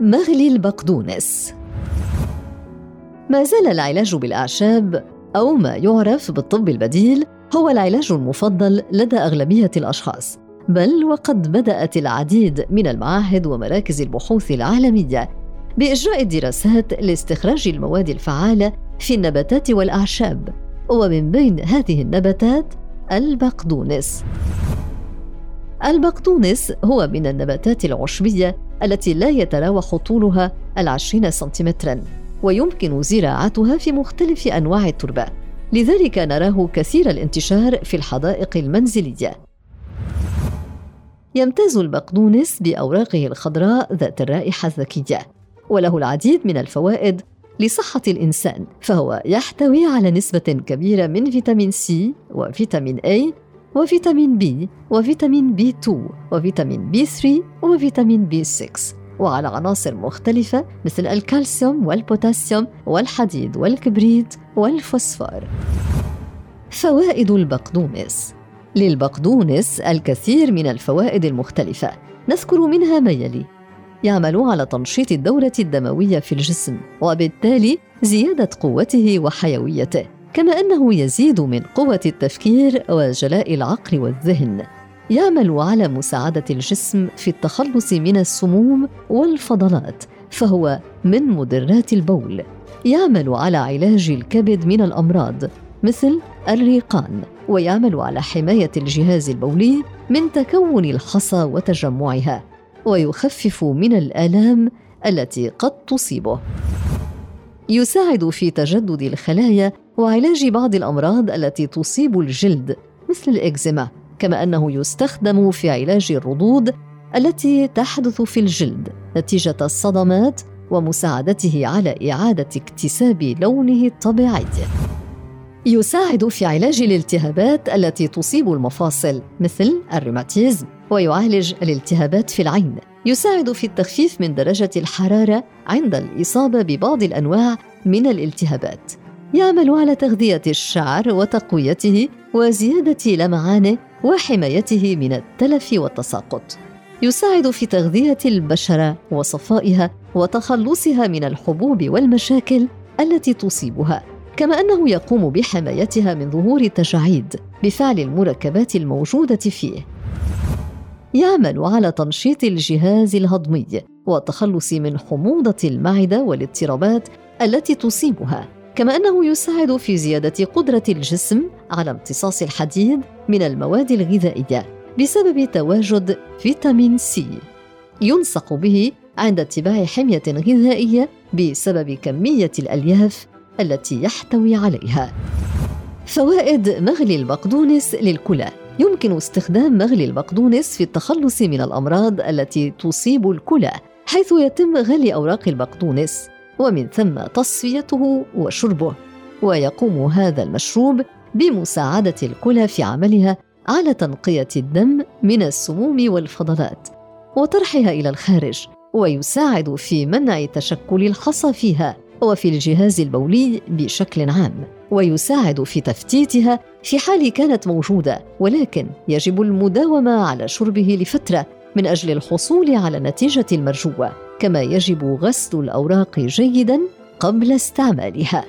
مغلي البقدونس. ما زال العلاج بالأعشاب أو ما يعرف بالطب البديل هو العلاج المفضل لدى أغلبية الأشخاص بل وقد بدأت العديد من المعاهد ومراكز البحوث العالمية بإجراء دراسات لاستخراج المواد الفعالة في النباتات والأعشاب ومن بين هذه النباتات البقدونس. البقدونس هو من النباتات العشبية التي لا يتراوح طولها العشرين سنتيمتراً ويمكن زراعتها في مختلف أنواع التربة. لذلك نراه كثير الانتشار في الحدائق المنزلية. يمتاز البقدونس بأوراقه الخضراء ذات الرائحة الذكية وله العديد من الفوائد لصحة الإنسان فهو يحتوي على نسبة كبيرة من فيتامين سي وفيتامين A وفيتامين بي وفيتامين بي 2 وفيتامين بي 3 وفيتامين بي 6 وعلى عناصر مختلفة مثل الكالسيوم والبوتاسيوم والحديد والكبريت والفوسفور. فوائد البقدونس. للبقدونس الكثير من الفوائد المختلفة نذكر منها ما يلي. يعمل على تنشيط الدورة الدموية في الجسم وبالتالي زيادة قوته وحيويته. كما أنه يزيد من قوة التفكير وجلاء العقل والذهن. يعمل على مساعدة الجسم في التخلص من السموم والفضلات فهو من مدرات البول. يعمل على علاج الكبد من الأمراض مثل الريقان ويعمل على حماية الجهاز البولي من تكون الحصى وتجمعها ويخفف من الآلام التي قد تصيبه. يساعد في تجدد الخلايا وعلاج بعض الأمراض التي تصيب الجلد مثل الإكزيما كما أنه يستخدم في علاج الردود التي تحدث في الجلد نتيجة الصدمات ومساعدته على إعادة اكتساب لونه الطبيعي. يساعد في علاج الالتهابات التي تصيب المفاصل مثل الروماتيزم. ويعالج الالتهابات في العين. يساعد في التخفيف من درجة الحرارة عند الإصابة ببعض الأنواع من الالتهابات. يعمل على تغذية الشعر وتقويته وزيادة لمعانه وحمايته من التلف والتساقط. يساعد في تغذية البشرة وصفائها وتخلصها من الحبوب والمشاكل التي تصيبها. كما أنه يقوم بحمايتها من ظهور التجاعيد بفعل المركبات الموجودة فيه. يعمل على تنشيط الجهاز الهضمي والتخلص من حموضة المعدة والاضطرابات التي تصيبها. كما أنه يساعد في زيادة قدرة الجسم على امتصاص الحديد من المواد الغذائية بسبب تواجد فيتامين سي. ينصح به عند اتباع حمية غذائية بسبب كمية الألياف التي يحتوي عليها. فوائد مغلي البقدونس للكلى. يمكن استخدام مغلي البقدونس في التخلص من الأمراض التي تصيب الكلى حيث يتم غلي أوراق البقدونس ومن ثم تصفيته وشربه. ويقوم هذا المشروب بمساعدة الكلى في عملها على تنقية الدم من السموم والفضلات وطرحها إلى الخارج ويساعد في منع تشكل الحصى فيها. وفي الجهاز البولي بشكل عام ويساعد في تفتيتها في حال كانت موجودة ولكن يجب المداومة على شربه لفترة من أجل الحصول على النتيجه المرجوة كما يجب غسل الأوراق جيدا قبل استعمالها.